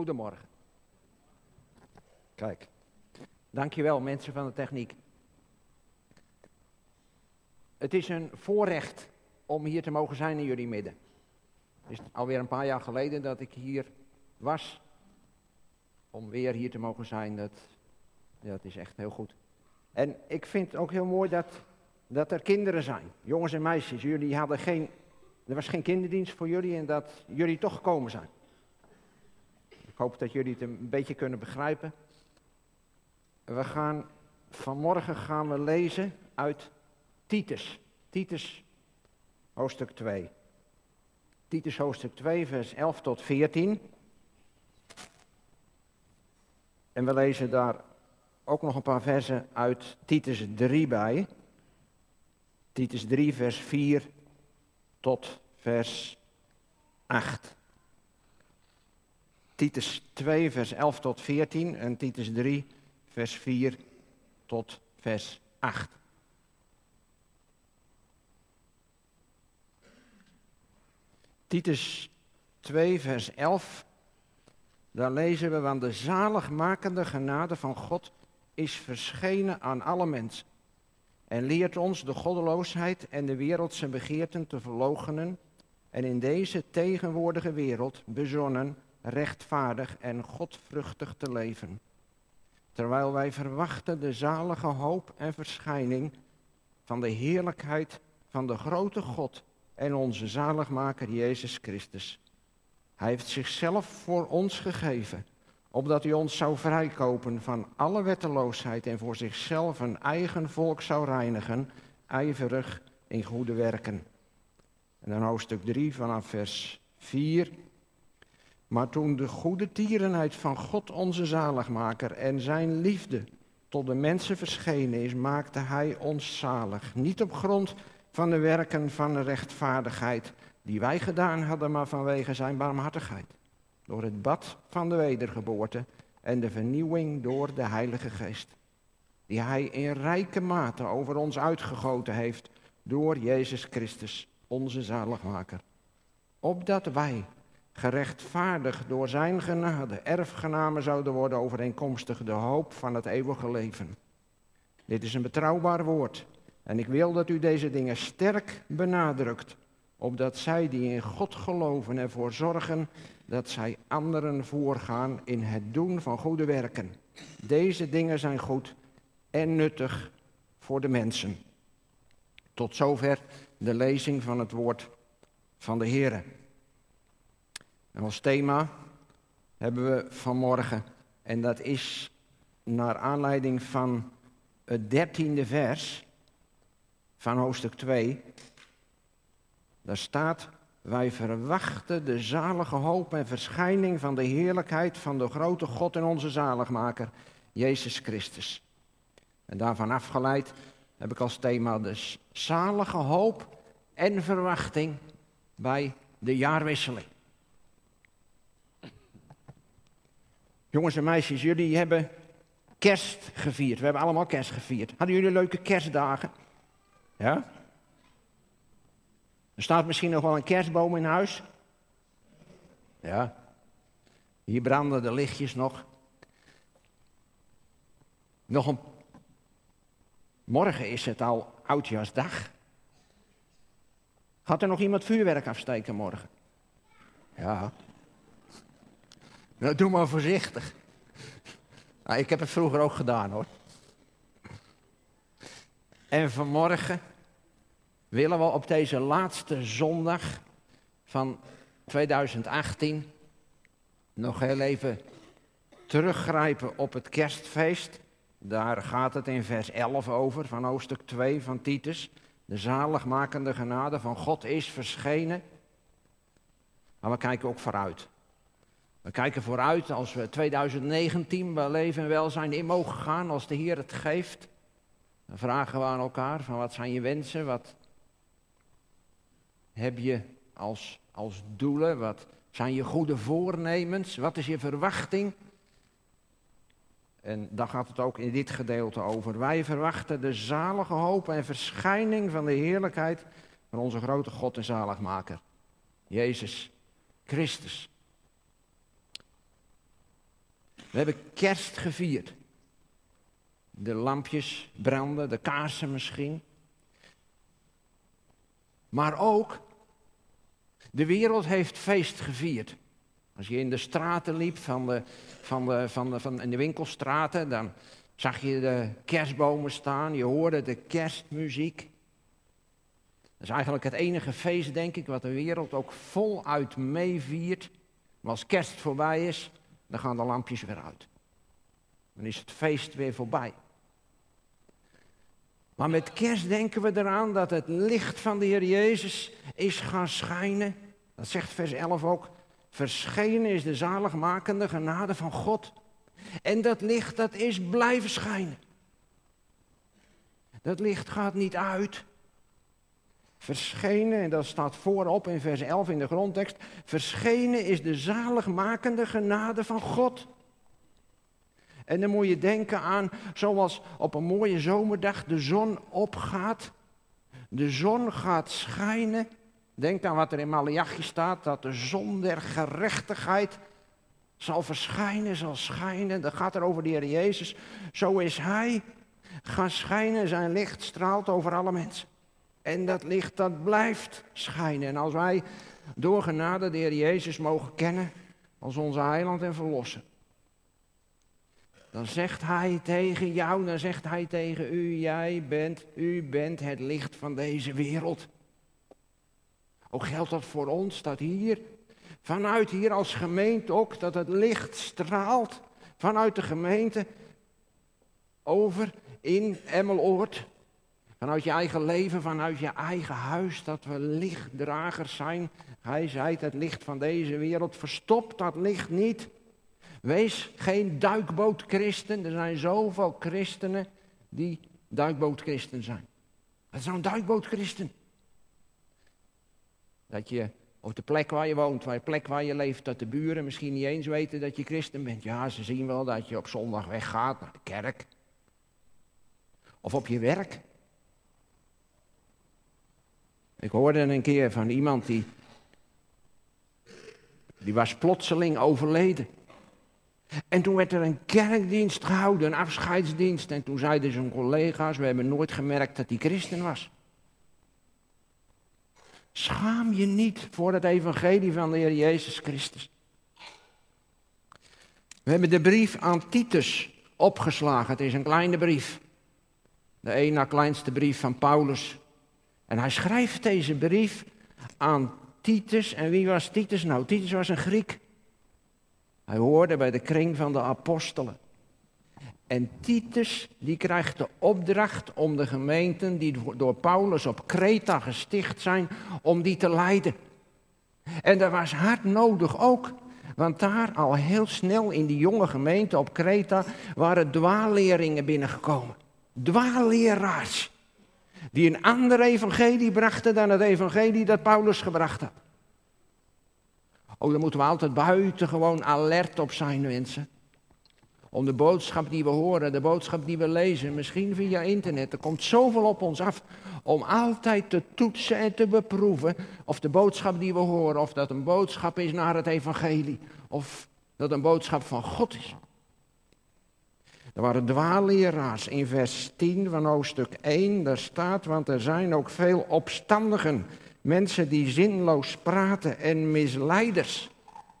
Goedemorgen. Kijk. Dankjewel mensen van de techniek. Het is een voorrecht om hier te mogen zijn in jullie midden. Het is alweer een paar jaar geleden dat ik hier was. Om weer hier te mogen zijn, dat, dat is echt heel goed. En ik vind het ook heel mooi dat, dat er kinderen zijn, jongens en meisjes. Jullie hadden geen, er was geen kinderdienst voor jullie en dat jullie toch gekomen zijn. Hoop dat jullie het een beetje kunnen begrijpen. We gaan, vanmorgen gaan we lezen uit Titus. Titus hoofdstuk 2. Titus hoofdstuk 2, vers 11 tot 14. En we lezen daar ook nog een paar versen uit Titus 3 bij. Titus 3, vers 4 tot vers 8. Titus 2, vers 11 tot 14 en Titus 3, vers 4 tot vers 8. Titus 2, vers 11. Daar lezen we, want de zaligmakende genade van God is verschenen aan alle mensen. En leert ons de goddeloosheid en de wereldse begeerten te verloochenen. En in deze tegenwoordige wereld bezonnen, rechtvaardig en godvruchtig te leven. Terwijl wij verwachten de zalige hoop en verschijning van de heerlijkheid van de grote God en onze zaligmaker Jezus Christus. Hij heeft zichzelf voor ons gegeven, opdat hij ons zou vrijkopen van alle wetteloosheid en voor zichzelf een eigen volk zou reinigen, ijverig in goede werken. En dan hoofdstuk 3 vanaf vers 4. Maar toen de goede tierenheid van God onze zaligmaker en zijn liefde tot de mensen verschenen is, maakte hij ons zalig. Niet op grond van de werken van de rechtvaardigheid die wij gedaan hadden, maar vanwege zijn barmhartigheid. Door het bad van de wedergeboorte en de vernieuwing door de Heilige Geest. Die hij in rijke mate over ons uitgegoten heeft door Jezus Christus, onze zaligmaker. Opdat wij, gerechtvaardigd door zijn genade, erfgenamen zouden worden overeenkomstig de hoop van het eeuwige leven. Dit is een betrouwbaar woord en ik wil dat u deze dingen sterk benadrukt, opdat zij die in God geloven ervoor zorgen dat zij anderen voorgaan in het doen van goede werken. Deze dingen zijn goed en nuttig voor de mensen. Tot zover de lezing van het woord van de Heer. Als thema hebben we vanmorgen, en dat is naar aanleiding van het dertiende vers, van hoofdstuk 2. Daar staat, wij verwachten de zalige hoop en verschijning van de heerlijkheid van de grote God en onze zaligmaker, Jezus Christus. En daarvan afgeleid heb ik als thema de zalige hoop en verwachting bij de jaarwisseling. Jongens en meisjes, jullie hebben kerst gevierd. We hebben allemaal kerst gevierd. Hadden jullie leuke kerstdagen? Ja? Er staat misschien nog wel een kerstboom in huis. Ja. Hier branden de lichtjes nog. Nog een. Morgen is het al oudjaarsdag. Gaat er nog iemand vuurwerk afsteken morgen? Ja. Nou, doe maar voorzichtig. Nou, ik heb het vroeger ook gedaan hoor. En vanmorgen willen we op deze laatste zondag van 2018 nog heel even teruggrijpen op het kerstfeest. Daar gaat het in vers 11 over van hoofdstuk 2 van Titus. De zaligmakende genade van God is verschenen. Maar we kijken ook vooruit. We kijken vooruit als we 2019 bij leven en welzijn in mogen gaan, als de Heer het geeft. Dan vragen we aan elkaar van wat zijn je wensen, wat heb je als, als doelen, wat zijn je goede voornemens, wat is je verwachting. En daar gaat het ook in dit gedeelte over. Wij verwachten de zalige hoop en verschijning van de heerlijkheid van onze grote God en zaligmaker, Jezus Christus. We hebben kerst gevierd. De lampjes branden, de kaarsen misschien. Maar ook, de wereld heeft feest gevierd. Als je in de straten liep, van de, van de, van de, van, in de winkelstraten, dan zag je de kerstbomen staan, je hoorde de kerstmuziek. Dat is eigenlijk het enige feest, denk ik, wat de wereld ook voluit meeviert. Maar als kerst voorbij is, dan gaan de lampjes weer uit. Dan is het feest weer voorbij. Maar met kerst denken we eraan dat het licht van de Heer Jezus is gaan schijnen. Dat zegt vers 11 ook. Verschenen is de zaligmakende genade van God. En dat licht, dat is blijven schijnen. Dat licht gaat niet uit. Verschenen, en dat staat voorop in vers 11 in de grondtekst. Verschenen is de zaligmakende genade van God. En dan moet je denken aan, zoals op een mooie zomerdag de zon opgaat. De zon gaat schijnen. Denk aan wat er in Malachi staat, dat de zon der gerechtigheid zal verschijnen, zal schijnen. Dat gaat er over de Heer Jezus. Zo is Hij gaan schijnen, zijn licht straalt over alle mensen. En dat licht dat blijft schijnen. En als wij door genade de Heer Jezus mogen kennen als onze heiland en verlosser. Dan zegt hij tegen jou, dan zegt hij tegen u, jij bent, u bent het licht van deze wereld. Ook geldt dat voor ons, dat hier, vanuit hier als gemeente ook, dat het licht straalt vanuit de gemeente over in Emmeloord. Vanuit je eigen leven, vanuit je eigen huis, dat we lichtdragers zijn. Hij zei het licht van deze wereld, verstop dat licht niet. Wees geen duikbootchristen. Er zijn zoveel christenen die duikbootchristen zijn. Wat is duikbootchristen? Dat je op de plek waar je woont, waar je plek waar je leeft, dat de buren misschien niet eens weten dat je christen bent. Ja, ze zien wel dat je op zondag weggaat naar de kerk. Of op je werk. Ik hoorde een keer van iemand die, die was plotseling overleden. En toen werd er een kerkdienst gehouden, een afscheidsdienst. En toen zeiden zijn collega's, we hebben nooit gemerkt dat hij christen was. Schaam je niet voor het evangelie van de Heer Jezus Christus. We hebben de brief aan Titus opgeslagen. Het is een kleine brief. De een na kleinste brief van Paulus. En hij schrijft deze brief aan Titus. En wie was Titus? Nou, Titus was een Griek. Hij hoorde bij de kring van de apostelen. En Titus die krijgt de opdracht om de gemeenten die door Paulus op Kreta gesticht zijn, om die te leiden. En dat was hard nodig ook, want daar al heel snel in die jonge gemeente op Kreta waren dwaalleringen binnengekomen. Dwaalleraars. Die een ander evangelie brachten dan het evangelie dat Paulus gebracht had. Oh, daar moeten we altijd buitengewoon alert op zijn, mensen. Om de boodschap die we horen, de boodschap die we lezen, misschien via internet. Er komt zoveel op ons af om altijd te toetsen en te beproeven of de boodschap die we horen, of dat een boodschap is naar het evangelie, of dat een boodschap van God is. Er waren in vers 10 van hoofdstuk 1. Daar staat, want er zijn ook veel opstandigen Mensen die zinloos praten en misleiders.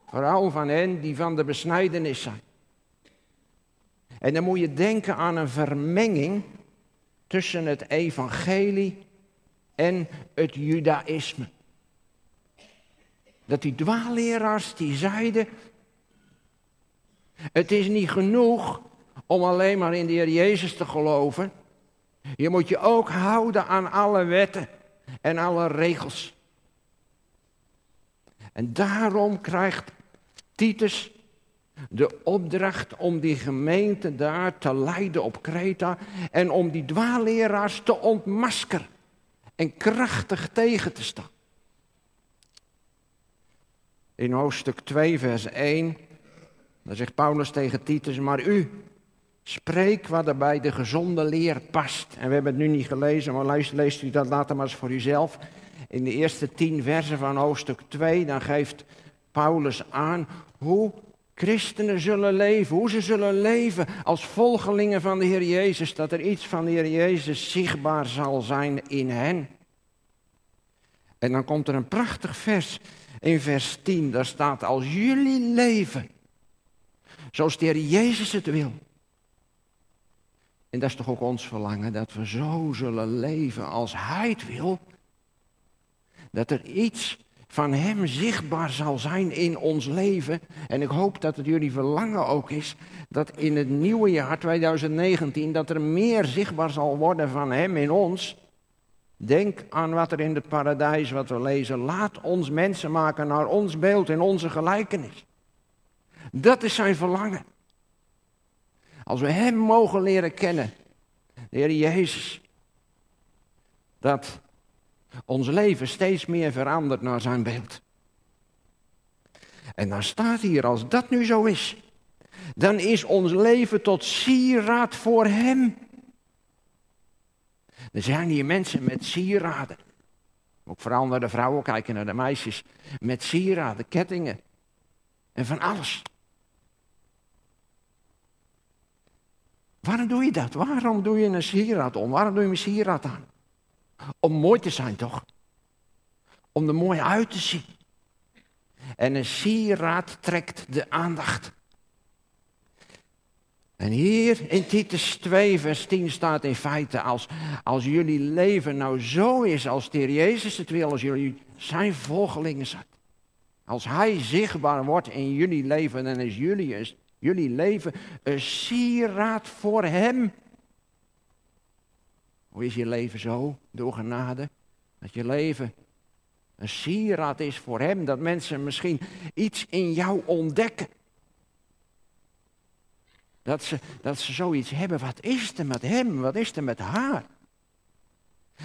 Vooral van hen die van de besnijdenis zijn. En dan moet je denken aan een vermenging tussen het evangelie en het judaïsme. Dat die dwaalleraars die zeiden, het is niet genoeg om alleen maar in de Heer Jezus te geloven. Je moet je ook houden aan alle wetten en alle regels. En daarom krijgt Titus de opdracht om die gemeente daar te leiden op Kreta en om die dwaalleraars te ontmaskeren en krachtig tegen te staan. In hoofdstuk 2, vers 1, dan zegt Paulus tegen Titus, maar u, Spreek wat er bij de gezonde leer past. En we hebben het nu niet gelezen, maar leest, leest u dat later maar eens voor uzelf. In de eerste tien versen van hoofdstuk 2, dan geeft Paulus aan hoe christenen zullen leven, hoe ze zullen leven als volgelingen van de Heer Jezus, dat er iets van de Heer Jezus zichtbaar zal zijn in hen. En dan komt er een prachtig vers in vers 10, daar staat, als jullie leven zoals de Heer Jezus het wil. En dat is toch ook ons verlangen, dat we zo zullen leven als Hij het wil. Dat er iets van Hem zichtbaar zal zijn in ons leven. En ik hoop dat het jullie verlangen ook is dat in het nieuwe jaar 2019 dat er meer zichtbaar zal worden van Hem in ons. Denk aan wat er in het paradijs, wat we lezen. Laat ons mensen maken naar ons beeld en onze gelijkenis. Dat is zijn verlangen. Als we Hem mogen leren kennen, de Heer Jezus, dat ons leven steeds meer verandert naar zijn beeld. En dan staat hier, als dat nu zo is, dan is ons leven tot sieraad voor Hem. Er zijn hier mensen met sieraden. Ook vooral naar de vrouwen kijken, naar de meisjes. Met sieraden, kettingen en van alles. Waarom doe je dat? Waarom doe je een sieraad om? Waarom doe je een sieraad aan? Om mooi te zijn, toch? Om er mooi uit te zien. En een sieraad trekt de aandacht. En hier in Titus 2, vers 10 staat in feite, als, als jullie leven nou zo is als de Jezus het wil, als jullie zijn volgelingen zijn. Als Hij zichtbaar wordt in jullie leven, dan is jullie, jullie leven een sieraad voor Hem. Hoe is je leven zo, door genade? Dat je leven een sieraad is voor Hem, dat mensen misschien iets in jou ontdekken. Dat ze, dat ze zoiets hebben, wat is er met Hem, wat is er met haar?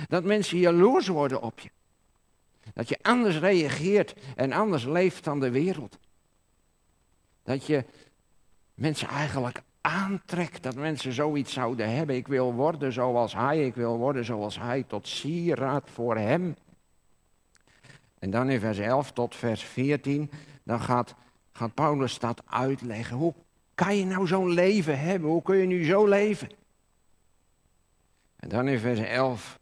Dat mensen jaloers worden op je. Dat je anders reageert en anders leeft dan de wereld. Dat je mensen eigenlijk aantrekt dat mensen zoiets zouden hebben. Ik wil worden zoals hij, ik wil worden zoals hij, tot sieraad voor hem. En dan in vers 11 tot vers 14, dan gaat, gaat Paulus dat uitleggen. Hoe kan je nou zo'n leven hebben? Hoe kun je nu zo leven? En dan in vers 11,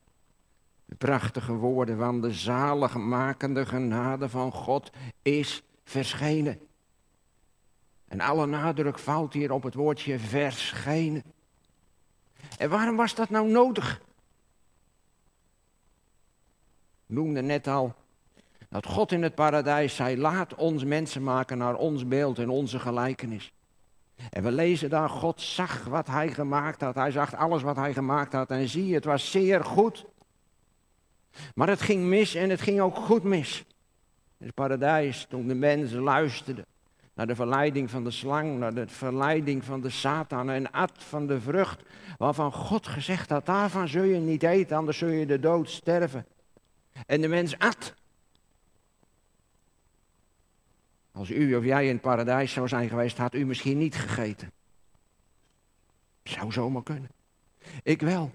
de prachtige woorden van de zaligmakende genade van God is verschenen. En alle nadruk valt hier op het woordje verschenen. En waarom was dat nou nodig? Ik noemde net al dat God in het paradijs zei: Laat ons mensen maken naar ons beeld en onze gelijkenis. En we lezen daar: God zag wat hij gemaakt had. Hij zag alles wat hij gemaakt had. En zie, het was zeer goed. Maar het ging mis en het ging ook goed mis. In het paradijs, toen de mensen luisterden naar de verleiding van de slang, naar de verleiding van de Satan en at van de vrucht waarvan God gezegd had, daarvan zul je niet eten, anders zul je de dood sterven. En de mens at. Als u of jij in het paradijs zou zijn geweest, had u misschien niet gegeten. Zou zomaar kunnen. Ik wel.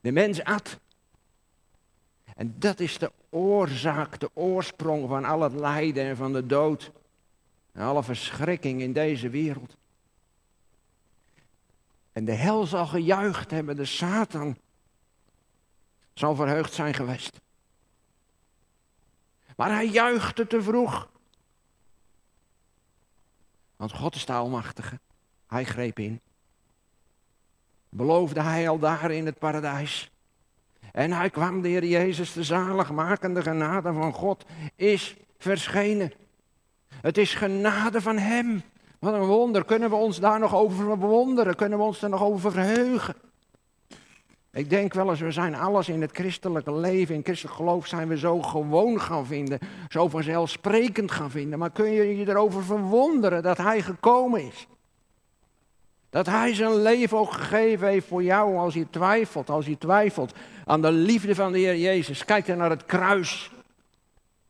De mens at. En dat is de oorzaak, de oorsprong van al het lijden en van de dood. Alle verschrikking in deze wereld. En de hel zal gejuicht hebben, de Satan zal verheugd zijn geweest. Maar hij juichte te vroeg. Want God is de Almachtige. Hij greep in. Beloofde hij al daar in het paradijs. En hij kwam, de Heer Jezus, de zaligmakende genade van God, is verschenen. Het is genade van Hem. Wat een wonder. Kunnen we ons daar nog over bewonderen? Kunnen we ons er nog over verheugen? Ik denk wel eens, we zijn alles in het christelijke leven, in christelijk geloof zijn we zo gewoon gaan vinden, zo vanzelfsprekend gaan vinden. Maar kun je je erover verwonderen dat Hij gekomen is? Dat Hij zijn leven ook gegeven heeft voor jou als je twijfelt, als je twijfelt aan de liefde van de Heer Jezus. Kijk dan naar het kruis.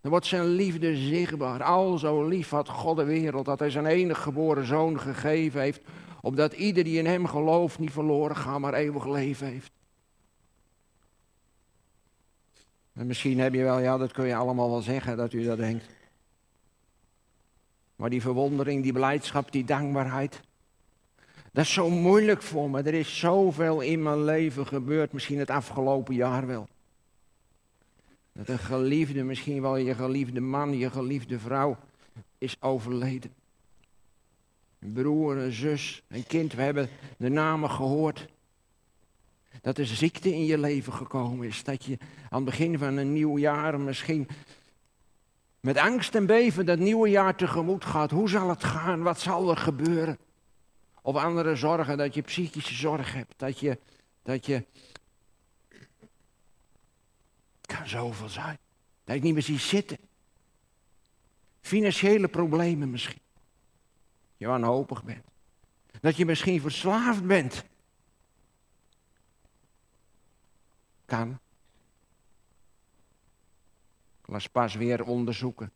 Dan wordt zijn liefde zichtbaar. Al zo lief had God de wereld dat hij zijn enige geboren zoon gegeven heeft. Opdat ieder die in hem gelooft niet verloren gaat, maar eeuwig leven heeft. En misschien heb je wel, ja, dat kun je allemaal wel zeggen dat u dat denkt. Maar die verwondering, die blijdschap, die dankbaarheid. Dat is zo moeilijk voor me. Er is zoveel in mijn leven gebeurd, misschien het afgelopen jaar wel. Dat een geliefde, misschien wel je geliefde man, je geliefde vrouw, is overleden. Een broer, een zus, een kind, we hebben de namen gehoord. Dat er ziekte in je leven gekomen is. Dat je aan het begin van een nieuw jaar misschien met angst en beven dat nieuwe jaar tegemoet gaat. Hoe zal het gaan? Wat zal er gebeuren? Of andere zorgen, dat je psychische zorg hebt. Dat je, dat je kan zoveel zijn. Dat je niet meer ziet zitten. Financiële problemen misschien. Je wanhopig bent. Dat je misschien verslaafd bent. Kan. Ik las pas weer onderzoeken.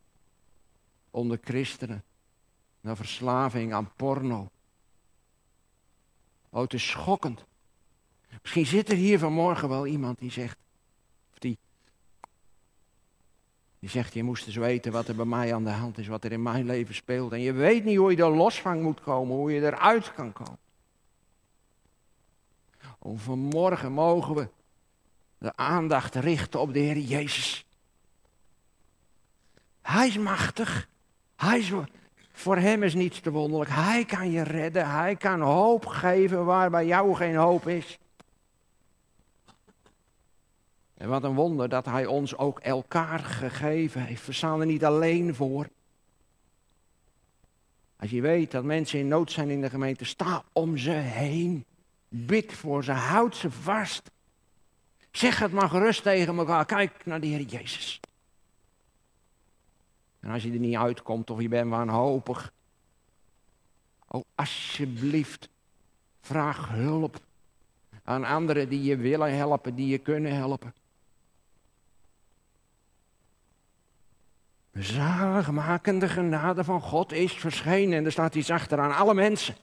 Onder christenen. Naar verslaving aan porno. Oh, het is schokkend. Misschien zit er hier vanmorgen wel iemand die zegt. Of die die zegt, je moest eens weten wat er bij mij aan de hand is, wat er in mijn leven speelt. En je weet niet hoe je er los van moet komen, hoe je eruit kan komen. Oh, vanmorgen mogen we de aandacht richten op de Heer Jezus. Hij is machtig. Hij is, voor hem is niets te wonderlijk. Hij kan je redden. Hij kan hoop geven waar bij jou geen hoop is. En wat een wonder dat hij ons ook elkaar gegeven heeft. We staan er niet alleen voor. Als je weet dat mensen in nood zijn in de gemeente, sta om ze heen. Bid voor ze, houd ze vast. Zeg het maar gerust tegen elkaar. Kijk naar de Heer Jezus. En als je er niet uitkomt of je bent wanhopig. Oh, alsjeblieft, vraag hulp aan anderen die je willen helpen, die je kunnen helpen. Zaligmakende genade van God is verschenen. En er staat iets achter aan alle mensen.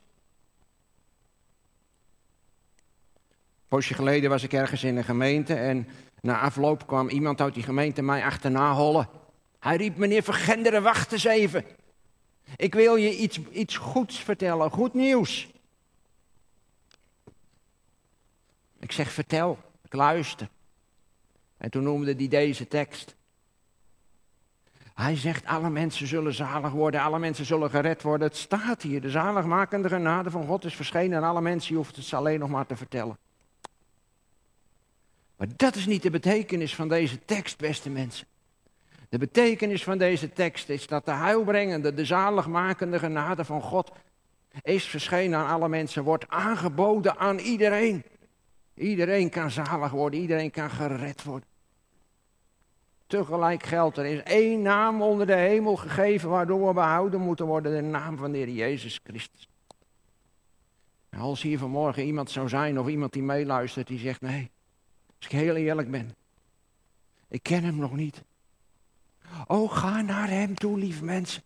Een poosje geleden was ik ergens in een gemeente en na afloop kwam iemand uit die gemeente mij achterna hollen. Hij riep, meneer Vergenderen, wacht eens even. Ik wil je iets, iets goeds vertellen, goed nieuws. Ik zeg, vertel, ik luister. En toen noemde hij deze tekst. Hij zegt, alle mensen zullen zalig worden, alle mensen zullen gered worden. Het staat hier, de zaligmakende genade van God is verschenen en alle mensen, je hoeft het alleen nog maar te vertellen. Maar dat is niet de betekenis van deze tekst, beste mensen. De betekenis van deze tekst is dat de heilbrengende, de zaligmakende genade van God is verschenen aan alle mensen, wordt aangeboden aan iedereen. Iedereen kan zalig worden, iedereen kan gered worden. Tegelijk geldt er is één naam onder de hemel gegeven waardoor we behouden moeten worden, de naam van de Heer Jezus Christus. als hier vanmorgen iemand zou zijn of iemand die meeluistert die zegt nee, als ik heel eerlijk ben, ik ken hem nog niet. Oh, ga naar hem toe, lieve mensen.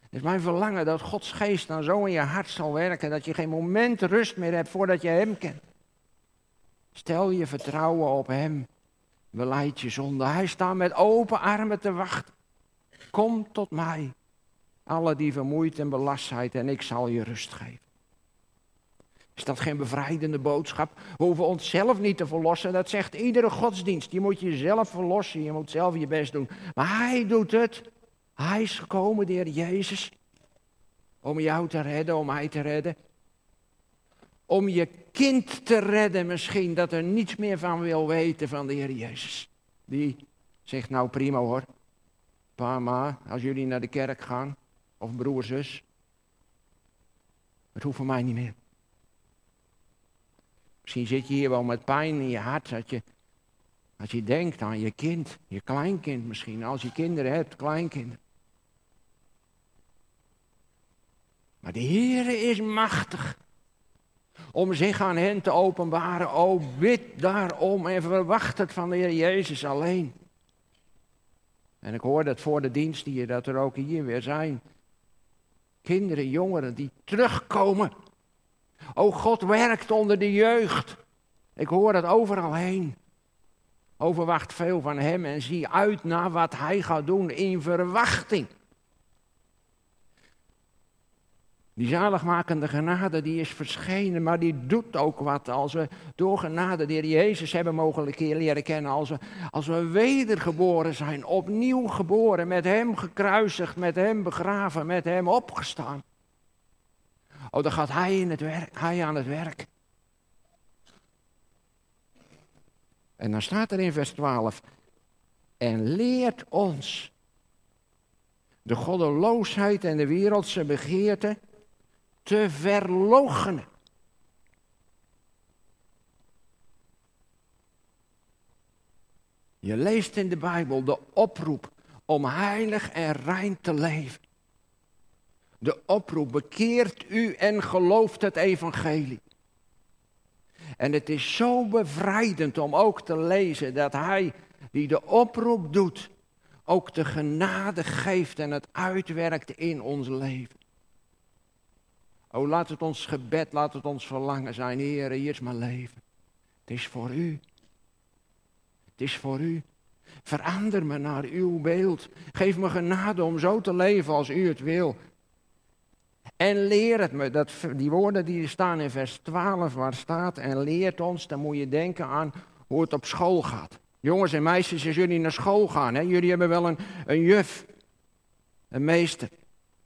Het is mijn verlangen dat Gods geest dan zo in je hart zal werken dat je geen moment rust meer hebt voordat je hem kent. Stel je vertrouwen op hem Beleid je zonde. Hij staat met open armen te wachten. Kom tot mij, alle die vermoeid en belast zijn, en ik zal je rust geven. Is dat geen bevrijdende boodschap? We hoeven onszelf niet te verlossen. Dat zegt iedere godsdienst. Je moet jezelf verlossen. Je moet zelf je best doen. Maar hij doet het. Hij is gekomen, de Heer Jezus. Om jou te redden, om mij te redden om je kind te redden misschien, dat er niets meer van wil weten van de Heer Jezus. Die zegt, nou prima hoor, pa, ma, als jullie naar de kerk gaan, of broer, zus, het hoeft voor mij niet meer. Misschien zit je hier wel met pijn in je hart, dat je, als je denkt aan je kind, je kleinkind misschien, als je kinderen hebt, kleinkinderen. Maar de Heer is machtig om zich aan hen te openbaren. O, bid daarom en verwacht het van de Heer Jezus alleen. En ik hoor dat voor de dienst hier, dat er ook hier weer zijn. Kinderen, jongeren die terugkomen. O, God werkt onder de jeugd. Ik hoor dat overal heen. Overwacht veel van Hem en zie uit naar wat Hij gaat doen in verwachting. Die zaligmakende genade die is verschenen, maar die doet ook wat. Als we door genade de Jezus hebben mogen leren kennen, als we, als we wedergeboren zijn, opnieuw geboren, met Hem gekruisigd, met Hem begraven, met Hem opgestaan. Oh, dan gaat Hij, hij aan het werk. En dan staat er in vers 12, en leert ons de goddeloosheid en de wereldse begeerte te verloochenen. Je leest in de Bijbel de oproep om heilig en rein te leven. De oproep, bekeert u en gelooft het evangelie. En het is zo bevrijdend om ook te lezen dat hij die de oproep doet, ook de genade geeft en het uitwerkt in ons leven. Oh, laat het ons gebed, laat het ons verlangen zijn. Heer, hier is mijn leven. Het is voor u. Het is voor u. Verander me naar uw beeld. Geef me genade om zo te leven als u het wil. En leer het me. Dat, die woorden die staan in vers 12 waar staat en leert ons, dan moet je denken aan hoe het op school gaat. Jongens en meisjes, als jullie naar school gaan, hè, jullie hebben wel een, een juf, een meester.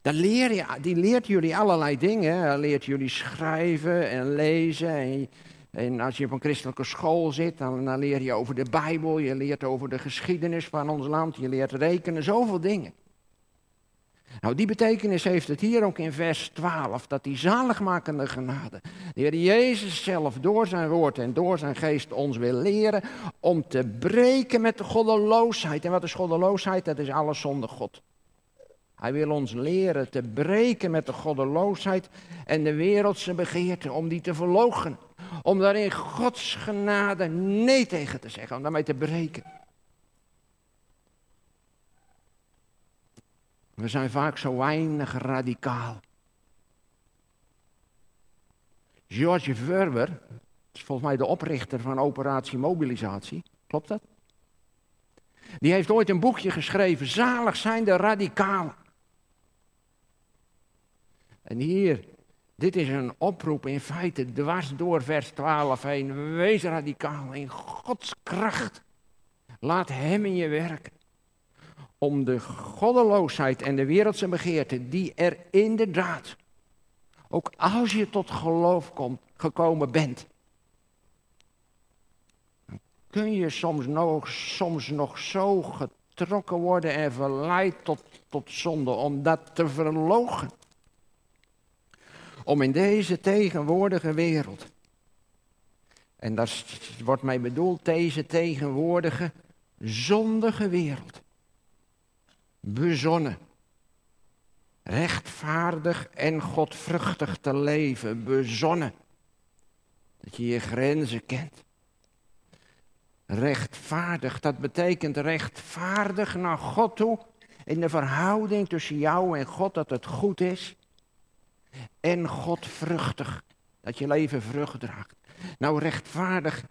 Dan leer je, die leert jullie allerlei dingen. Hij leert jullie schrijven en lezen. En, als je op een christelijke school zit, dan, dan leer je over de Bijbel. Je leert over de geschiedenis van ons land. Je leert rekenen, zoveel dingen. Nou, die betekenis heeft het hier ook in vers 12, dat die zaligmakende genade, de Heer Jezus zelf door zijn woord en door zijn geest ons wil leren om te breken met de goddeloosheid. En wat is goddeloosheid? Dat is alles zonder God. Hij wil ons leren te breken met de goddeloosheid en de wereldse begeerte, om die te verloochen. Om daar in Gods genade nee tegen te zeggen, om daarmee te breken. We zijn vaak zo weinig radicaal. George Verwer, is volgens mij de oprichter van Operatie Mobilisatie, klopt dat? Die heeft ooit een boekje geschreven, Zalig zijn de radicalen. En hier, dit is een oproep in feite dwars door vers 12 heen. Wees radicaal in Gods kracht. Laat Hem in je werken. Om de goddeloosheid en de wereldse begeerte die er inderdaad, ook als je tot geloof komt, gekomen bent, kun je soms nog, soms nog zo getrokken worden en verleid tot, tot zonde om dat te verlogen om in deze tegenwoordige wereld, en dat wordt mij bedoeld, deze tegenwoordige zondige wereld, bezonnen, rechtvaardig en godvruchtig te leven, bezonnen, dat je je grenzen kent. Rechtvaardig, dat betekent rechtvaardig naar God toe in de verhouding tussen jou en God, dat het goed is en godvruchtig. Dat je leven vrucht draagt. Nou, rechtvaardig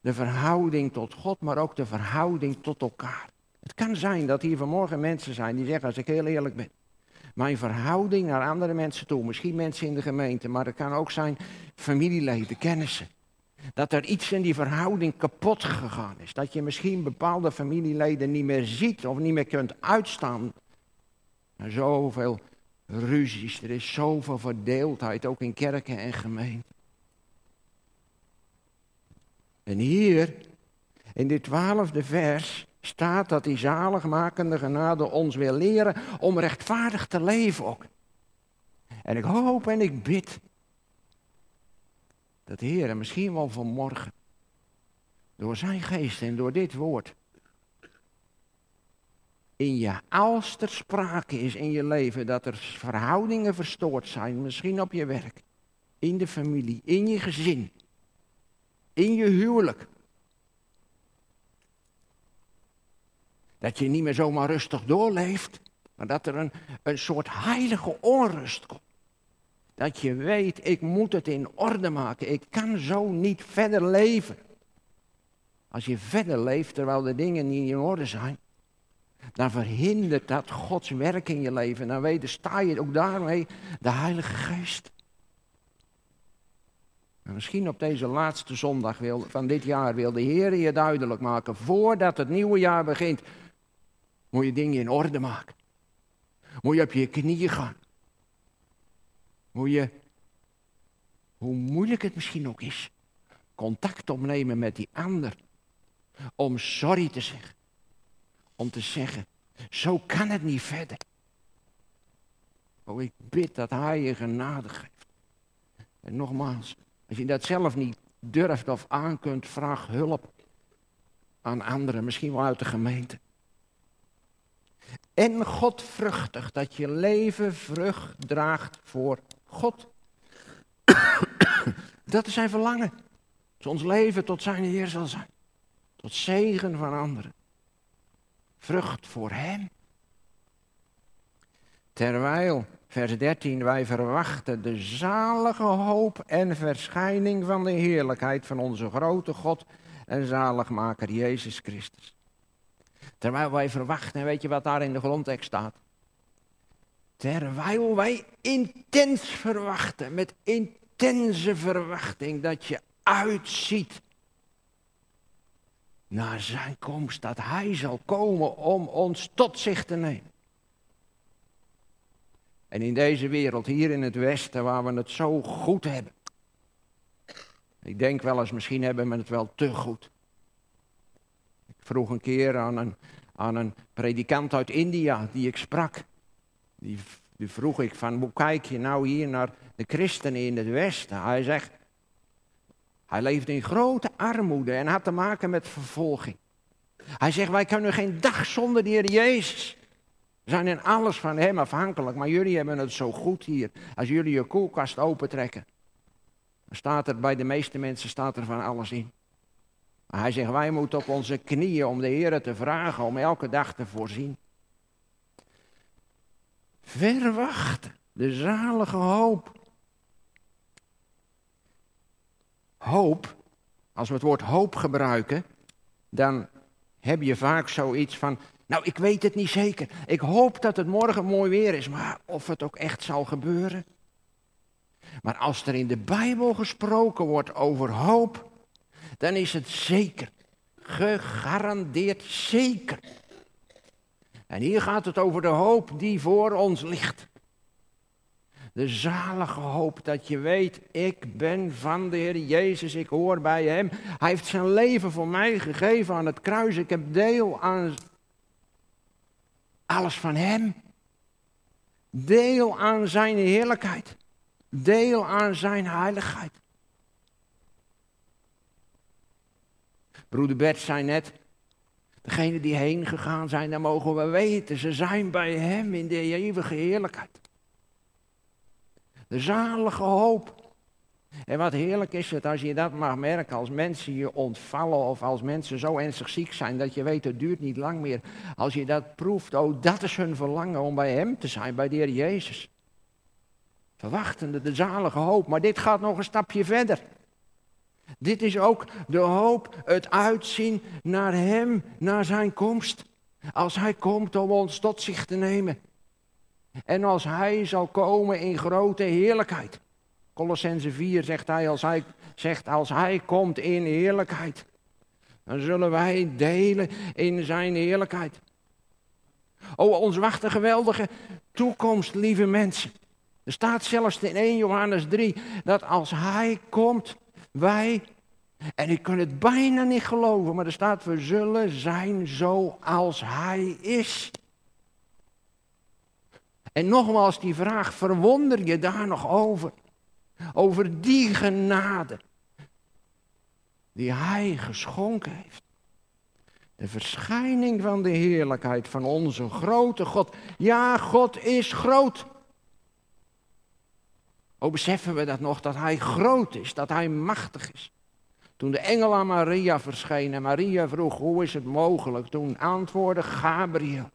de verhouding tot God, maar ook de verhouding tot elkaar. Het kan zijn dat hier vanmorgen mensen zijn die zeggen, als ik heel eerlijk ben, mijn verhouding naar andere mensen toe, misschien mensen in de gemeente, maar het kan ook zijn familieleden, kennissen. Dat er iets in die verhouding kapot gegaan is. Dat je misschien bepaalde familieleden niet meer ziet of niet meer kunt uitstaan. Zoveel ruzies, er is zoveel verdeeldheid, ook in kerken en gemeenten. En hier, in dit twaalfde vers, staat dat die zaligmakende genade ons wil leren om rechtvaardig te leven ook. En ik hoop en ik bid dat de Heer misschien wel vanmorgen, door zijn geest en door dit woord, in je, als er sprake is in je leven dat er verhoudingen verstoord zijn, misschien op je werk, in de familie, in je gezin, in je huwelijk. Dat je niet meer zomaar rustig doorleeft, maar dat er een, een soort heilige onrust komt. Dat je weet, ik moet het in orde maken, ik kan zo niet verder leven. Als je verder leeft terwijl de dingen niet in orde zijn, dan verhindert dat Gods werk in je leven. Dan weet, sta je ook daarmee de Heilige Geest. En misschien op deze laatste zondag wil, van dit jaar wil de Heer je duidelijk maken, voordat het nieuwe jaar begint, moet je dingen in orde maken. Moet je op je knieën gaan. Moet je, hoe moeilijk het misschien ook is, contact opnemen met die ander. Om sorry te zeggen. Om te zeggen, zo kan het niet verder. Oh, ik bid dat Hij je genade geeft. En nogmaals, als je dat zelf niet durft of aan kunt, vraag hulp aan anderen, misschien wel uit de gemeente. En godvruchtig, dat je leven vrucht draagt voor God. dat is zijn verlangen. Dat ons leven tot zijn Heer zal zijn. Tot zegen van anderen. Vrucht voor Hem. Terwijl, vers 13, wij verwachten de zalige hoop en verschijning van de heerlijkheid van onze grote God en zaligmaker Jezus Christus. Terwijl wij verwachten, weet je wat daar in de grondtekst staat? Terwijl wij intens verwachten, met intense verwachting, dat je uitziet naar zijn komst, dat hij zal komen om ons tot zich te nemen. En in deze wereld, hier in het Westen, waar we het zo goed hebben. Ik denk wel eens, misschien hebben we het wel te goed. Ik vroeg een keer aan een, aan een predikant uit India die ik sprak. Die, die vroeg ik van, hoe kijk je nou hier naar de christenen in het Westen? Hij zegt, hij leefde in grote armoede en had te maken met vervolging. Hij zegt, wij kunnen geen dag zonder de Heer Jezus. We zijn in alles van Hem afhankelijk, maar jullie hebben het zo goed hier. Als jullie je koelkast opentrekken, dan staat er bij de meeste mensen staat er van alles in. Hij zegt, wij moeten op onze knieën om de Heer te vragen, om elke dag te voorzien. Verwachten de zalige hoop hoop, als we het woord hoop gebruiken, dan heb je vaak zoiets van, nou ik weet het niet zeker. Ik hoop dat het morgen mooi weer is, maar of het ook echt zal gebeuren. Maar als er in de Bijbel gesproken wordt over hoop, dan is het zeker, gegarandeerd zeker. En hier gaat het over de hoop die voor ons ligt. De zalige hoop dat je weet, ik ben van de Heer Jezus, ik hoor bij Hem. Hij heeft zijn leven voor mij gegeven aan het kruis. Ik heb deel aan alles van Hem. Deel aan Zijn heerlijkheid. Deel aan Zijn heiligheid. Broeder Bert zei net, degenen die heen gegaan zijn, daar mogen we weten, ze zijn bij Hem in de eeuwige heerlijkheid. De zalige hoop. En wat heerlijk is het als je dat mag merken, als mensen je ontvallen of als mensen zo ernstig ziek zijn dat je weet het duurt niet lang meer. Als je dat proeft, oh dat is hun verlangen om bij Hem te zijn, bij de Heer Jezus. Verwachtende de zalige hoop, maar dit gaat nog een stapje verder. Dit is ook de hoop, het uitzien naar Hem, naar Zijn komst. Als Hij komt om ons tot zich te nemen. En als hij zal komen in grote heerlijkheid. Colossense 4 zegt hij als, hij, zegt als hij komt in heerlijkheid. Dan zullen wij delen in zijn heerlijkheid. Oh, ons wacht een geweldige toekomst, lieve mensen. Er staat zelfs in 1 Johannes 3 dat als hij komt, wij, en ik kan het bijna niet geloven, maar er staat we zullen zijn zoals hij is. En nogmaals die vraag, verwonder je daar nog over? Over die genade die Hij geschonken heeft. De verschijning van de heerlijkheid van onze grote God. Ja, God is groot. Hoe beseffen we dat nog, dat Hij groot is, dat Hij machtig is. Toen de engel aan Maria verscheen en Maria vroeg, hoe is het mogelijk? Toen antwoordde Gabriel,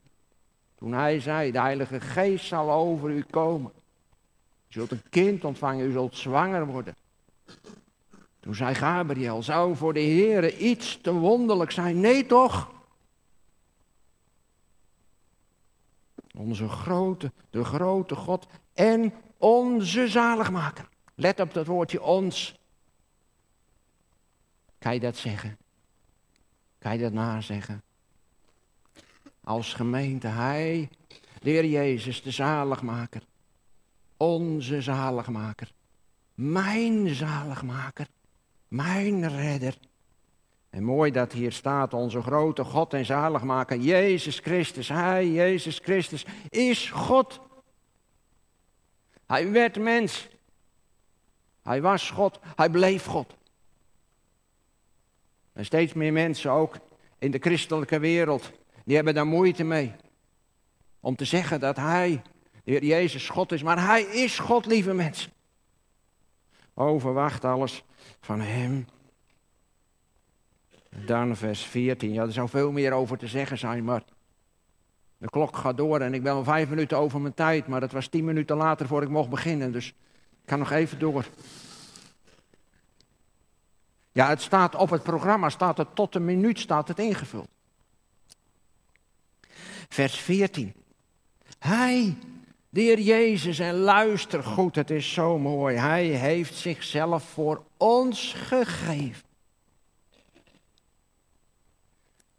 toen hij zei, de Heilige Geest zal over u komen. U zult een kind ontvangen, u zult zwanger worden. Toen zei Gabriel, zou voor de Heer iets te wonderlijk zijn? Nee toch? Onze grote, de grote God en onze zaligmaker. Let op dat woordje ons. Kan je dat zeggen? Kan je dat nazeggen? Als gemeente, Hij, de Heer Jezus, de zaligmaker. Onze zaligmaker. Mijn zaligmaker. Mijn redder. En mooi dat hier staat, onze grote God en zaligmaker, Jezus Christus. Hij, Jezus Christus, is God. Hij werd mens. Hij was God. Hij bleef God. En steeds meer mensen, ook in de christelijke wereld, die hebben daar moeite mee. Om te zeggen dat Hij, de Heer Jezus, God is. Maar Hij is God, lieve mensen. Overwacht alles van Hem. Dan vers 14. Ja, er zou veel meer over te zeggen zijn, maar de klok gaat door en ik ben al vijf minuten over mijn tijd. Maar het was tien minuten later voor ik mocht beginnen, dus ik kan nog even door. Ja, het staat op het programma, staat het tot een minuut staat het ingevuld. Vers 14. Hij, de Heer Jezus, en luister goed, het is zo mooi. Hij heeft zichzelf voor ons gegeven.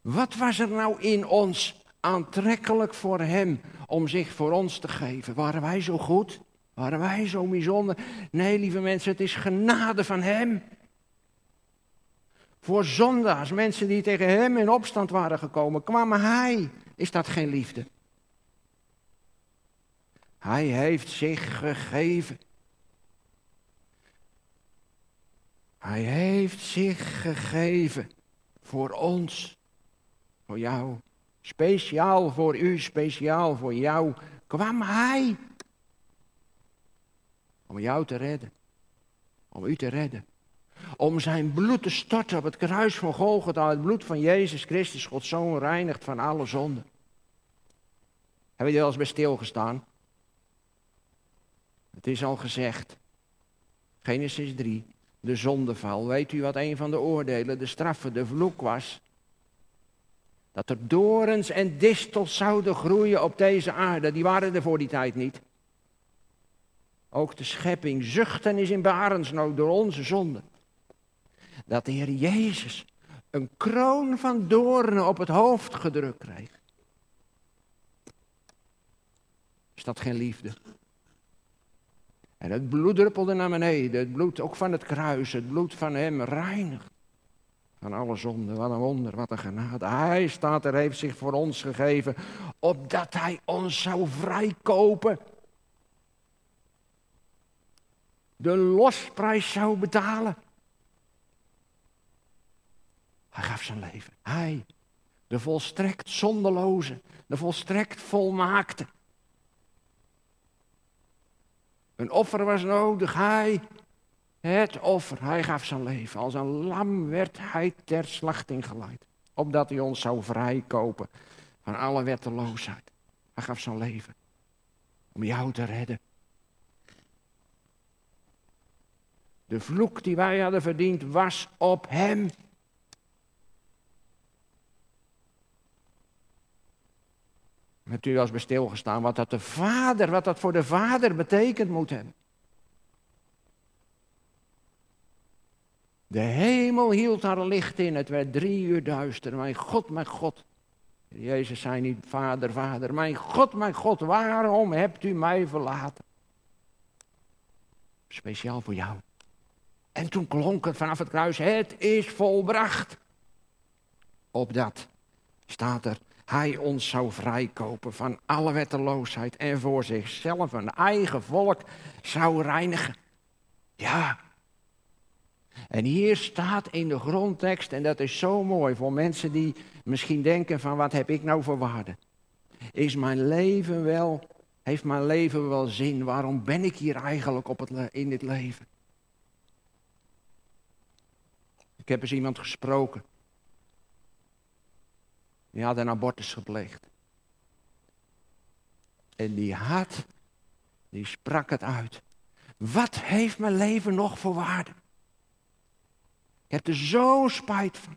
Wat was er nou in ons aantrekkelijk voor Hem om zich voor ons te geven? Waren wij zo goed? Waren wij zo bijzonder? Nee, lieve mensen, het is genade van Hem. Voor zondaars, mensen die tegen Hem in opstand waren gekomen, kwam Hij. Is dat geen liefde? Hij heeft zich gegeven. Hij heeft zich gegeven voor ons. Voor jou. Speciaal voor u, speciaal voor jou. Kwam Hij. Om jou te redden. Om u te redden. Om zijn bloed te storten op het kruis van Golgotha. Het bloed van Jezus Christus, Gods Zoon, reinigt van alle zonden. Hebben jullie wel eens bij stilgestaan? Het is al gezegd. Genesis 3. De zondeval. Weet u wat een van de oordelen, de straffen, de vloek was? Dat er dorens en distels zouden groeien op deze aarde. Die waren er voor die tijd niet. Ook de schepping zuchten is in barensnood door onze zonde. Dat de Heer Jezus een kroon van doornen op het hoofd gedrukt kreeg. Is dat geen liefde? En het bloed druppelde naar beneden. Het bloed ook van het kruis. Het bloed van hem reinigt. Van alle zonden. Wat een wonder, wat een genade. Hij staat er, heeft zich voor ons gegeven. Opdat hij ons zou vrijkopen. De losprijs zou betalen. Hij gaf zijn leven. Hij, de volstrekt zondeloze, de volstrekt volmaakte. Een offer was nodig. Hij, het offer, hij gaf zijn leven. Als een lam werd hij ter slachting geleid. Opdat hij ons zou vrijkopen van alle wetteloosheid. Hij gaf zijn leven. Om jou te redden. De vloek die wij hadden verdiend was op hem. Hebt u wel eens stilgestaan wat dat de vader, wat dat voor de vader betekent moet hebben? De hemel hield haar licht in, het werd drie uur duister. Mijn God, mijn God. Jezus zei niet, vader, vader, mijn God, mijn God, waarom hebt u mij verlaten? Speciaal voor jou. En toen klonk het vanaf het kruis, het is volbracht. Op dat staat er, hij ons zou vrijkopen van alle wetteloosheid en voor zichzelf een eigen volk zou reinigen. Ja. En hier staat in de grondtekst, en dat is zo mooi voor mensen die misschien denken van wat heb ik nou voor waarde? Is mijn leven wel, heeft mijn leven wel zin? Waarom ben ik hier eigenlijk op het, in dit leven? Ik heb eens iemand gesproken. Die had een abortus gepleegd. En die had, die sprak het uit. Wat heeft mijn leven nog voor waarde? Ik heb er zo spijt van.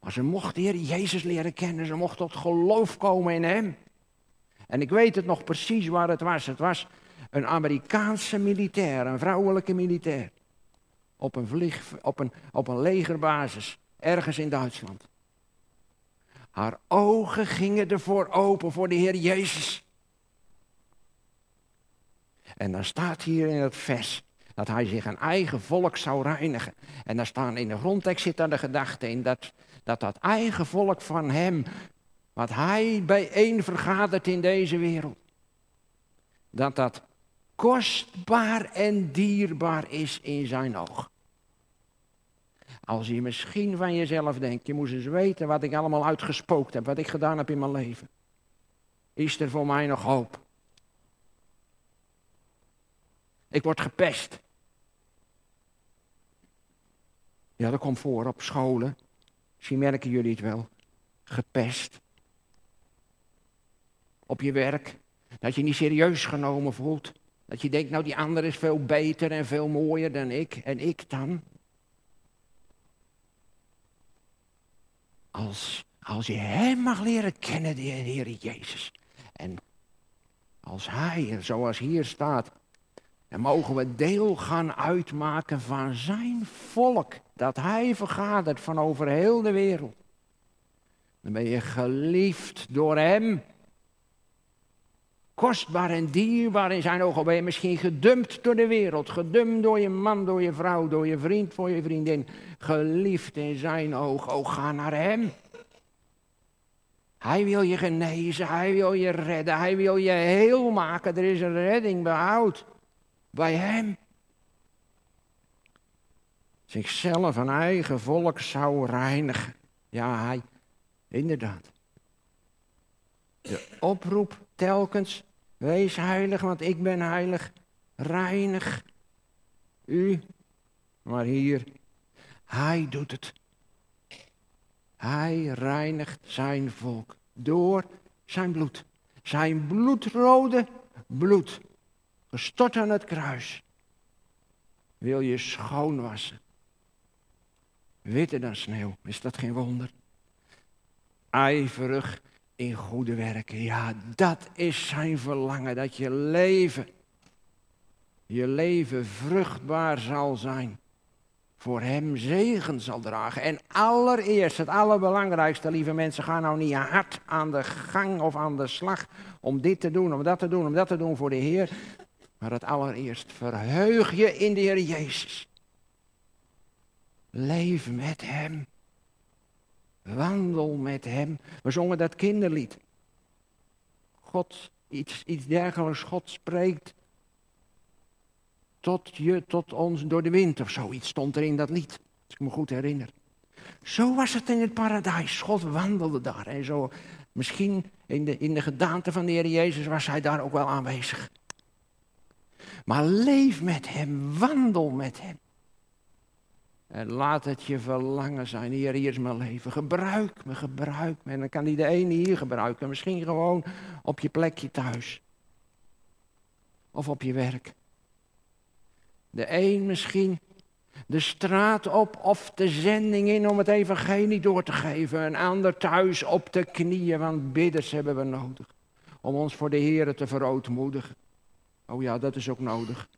Maar ze mochten de Heer Jezus leren kennen. Ze mochten tot geloof komen in Hem. En ik weet het nog precies waar het was. Het was een Amerikaanse militair, een vrouwelijke militair. Op een, vlieg, op een, op een legerbasis, ergens in Duitsland. Haar ogen gingen ervoor open voor de Heer Jezus. En dan staat hier in het vers dat hij zich een eigen volk zou reinigen. En daar staan in de grondtekst zit de gedachte in dat, dat dat eigen volk van hem, wat hij bijeen vergadert in deze wereld, dat dat kostbaar en dierbaar is in zijn oog. Als je misschien van jezelf denkt, je moest eens weten wat ik allemaal uitgespookt heb, wat ik gedaan heb in mijn leven. Is er voor mij nog hoop? Ik word gepest. Ja, dat komt voor op scholen. Misschien merken jullie het wel. Gepest. Op je werk. Dat je niet serieus genomen voelt. Dat je denkt, nou die ander is veel beter en veel mooier dan ik. En ik dan? Als, als je Hem mag leren kennen, de Heer Jezus. En als Hij, zoals hier staat, dan mogen we deel gaan uitmaken van Zijn volk. Dat Hij vergadert van over heel de wereld. Dan ben je geliefd door Hem. Kostbaar en dierbaar in zijn ogen. Ben je misschien gedumpt door de wereld. Gedumpt door je man, door je vrouw, door je vriend, voor je vriendin. Geliefd in zijn oog. Oh, ga naar hem. Hij wil je genezen, hij wil je redden, hij wil je heel maken. Er is een redding behoud bij hem. Zichzelf een eigen volk zou reinigen. Ja, hij, inderdaad. De oproep telkens, wees heilig, want ik ben heilig. Reinig u. Maar hier, hij doet het. Hij reinigt zijn volk door zijn bloed. Zijn bloedrode bloed, gestort aan het kruis, wil je schoonwassen. Witter dan sneeuw, is dat geen wonder? Ijverig in goede werken. Ja, dat is zijn verlangen, dat je leven, je leven vruchtbaar zal zijn. Voor hem zegen zal dragen. En allereerst, het allerbelangrijkste, lieve mensen, ga nou niet hard aan de gang of aan de slag om dit te doen, om dat te doen, om dat te doen voor de Heer. Maar het allereerst, verheug je in de Heer Jezus. Leef met Hem. Wandel met hem. We zongen dat kinderlied. God, iets, iets dergelijks, God spreekt tot je, tot ons door de wind of zoiets stond er in dat lied. Als ik me goed herinner. Zo was het in het paradijs. God wandelde daar. En zo, misschien in de, in de gedaante van de Heer Jezus was hij daar ook wel aanwezig. Maar leef met hem, wandel met hem. En laat het je verlangen zijn. Heer, hier is mijn leven. Gebruik me, gebruik me. En dan kan hij de ene hier gebruiken. Misschien gewoon op je plekje thuis. Of op je werk. De een misschien de straat op of de zending in om het evangelie door te geven. Een ander thuis op de knieën, want bidders hebben we nodig. Om ons voor de Heer te verootmoedigen. Oh ja, dat is ook nodig.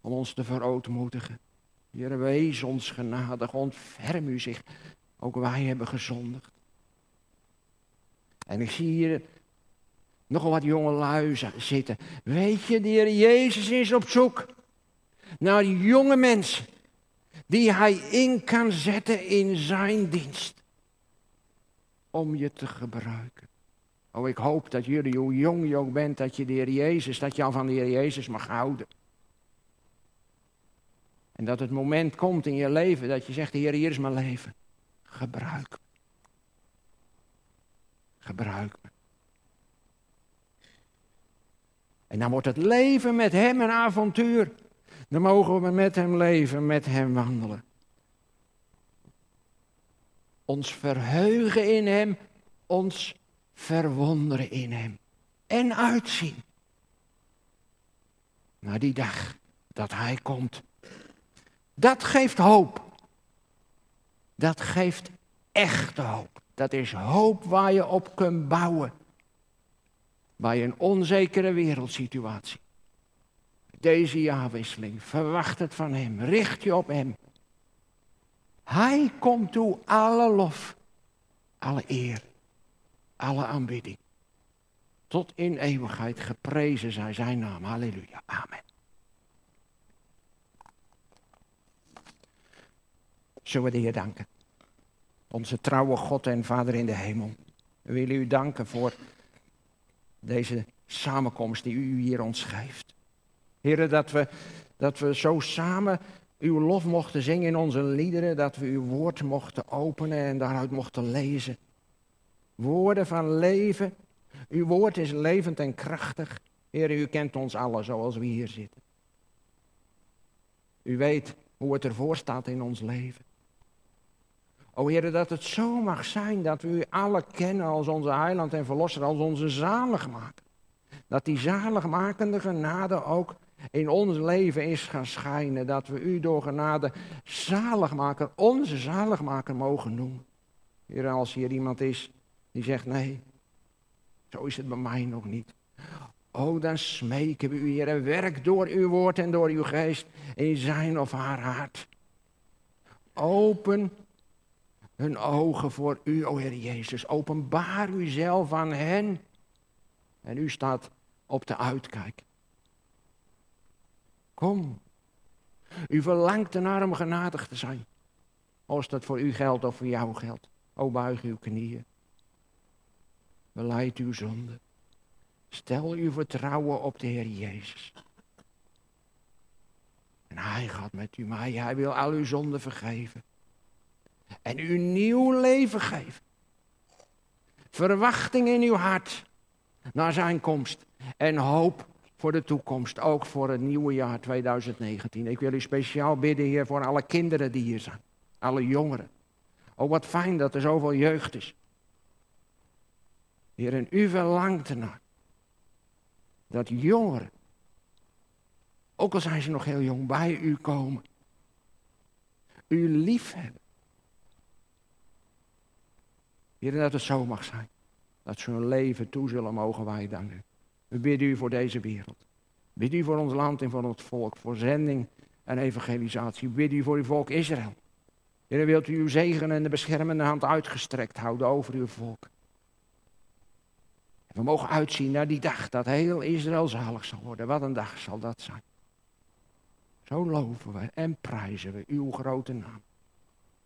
Om ons te verootmoedigen. Heer, wees ons genadig, ontferm u zich. Ook wij hebben gezondigd. En ik zie hier nogal wat jonge lui zitten. Weet je, de Heer Jezus is op zoek naar jonge mensen die hij in kan zetten in zijn dienst. Om je te gebruiken. Oh, ik hoop dat jullie, hoe jong je ook bent, dat je de Heer Jezus, dat je al van de Heer Jezus mag houden. En dat het moment komt in je leven dat je zegt, Heer, hier is mijn leven. Gebruik me. Gebruik me. En dan wordt het leven met Hem een avontuur. Dan mogen we met Hem leven, met Hem wandelen. Ons verheugen in Hem, ons verwonderen in Hem. En uitzien naar die dag dat Hij komt. Dat geeft hoop. Dat geeft echte hoop. Dat is hoop waar je op kunt bouwen. Bij een onzekere wereldsituatie. Deze jaarwisseling, verwacht het van Hem, richt je op Hem. Hij komt toe alle lof, alle eer, alle aanbidding. Tot in eeuwigheid geprezen zij zijn naam. Halleluja. Amen. Zullen we de Heer danken? Onze trouwe God en Vader in de hemel. We willen u danken voor deze samenkomst die u hier ons geeft. Heren, dat we, dat we zo samen uw lof mochten zingen in onze liederen, dat we uw woord mochten openen en daaruit mochten lezen. Woorden van leven. Uw woord is levend en krachtig. Heer, u kent ons allen zoals we hier zitten. U weet hoe het ervoor staat in ons leven. O Heer, dat het zo mag zijn dat we u alle kennen als onze heiland en verlosser, als onze zaligmaker. Dat die zaligmakende genade ook in ons leven is gaan schijnen. Dat we u door genade zaligmaker, onze zaligmaker mogen noemen. Heer, als hier iemand is die zegt nee, zo is het bij mij nog niet. Oh, dan smeken we u, Heer, werk door uw woord en door uw geest in zijn of haar hart. Open hun ogen voor u, o Heer Jezus. Openbaar uzelf aan hen. En u staat op de uitkijk. Kom. U verlangt ernaar om genadig te zijn. Als dat voor u geldt of voor jou geldt. O buig uw knieën. Beleid uw zonde. Stel uw vertrouwen op de Heer Jezus. En hij gaat met u mee. Hij wil al uw zonden vergeven. En u nieuw leven geven. Verwachting in uw hart naar zijn komst. En hoop voor de toekomst, ook voor het nieuwe jaar 2019. Ik wil u speciaal bidden, Heer, voor alle kinderen die hier zijn. Alle jongeren. Oh, wat fijn dat er zoveel jeugd is. Heer, en u verlangt ernaar. Dat jongeren, ook al zijn ze nog heel jong, bij u komen. U lief hebben. Heer, dat het zo mag zijn. Dat ze hun leven toe zullen mogen wij danken. We bidden u voor deze wereld. We bidden u voor ons land en voor ons volk, voor zending en evangelisatie. We bidden u voor uw volk Israël. Heer, wilt u uw zegen en de beschermende hand uitgestrekt houden over uw volk. We mogen uitzien naar die dag dat heel Israël zalig zal worden. Wat een dag zal dat zijn. Zo loven we en prijzen we uw grote naam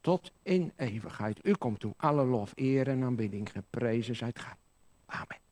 tot in eeuwigheid. U komt toe alle lof, eer en aanbidding. Geprezen zijt gij. Amen.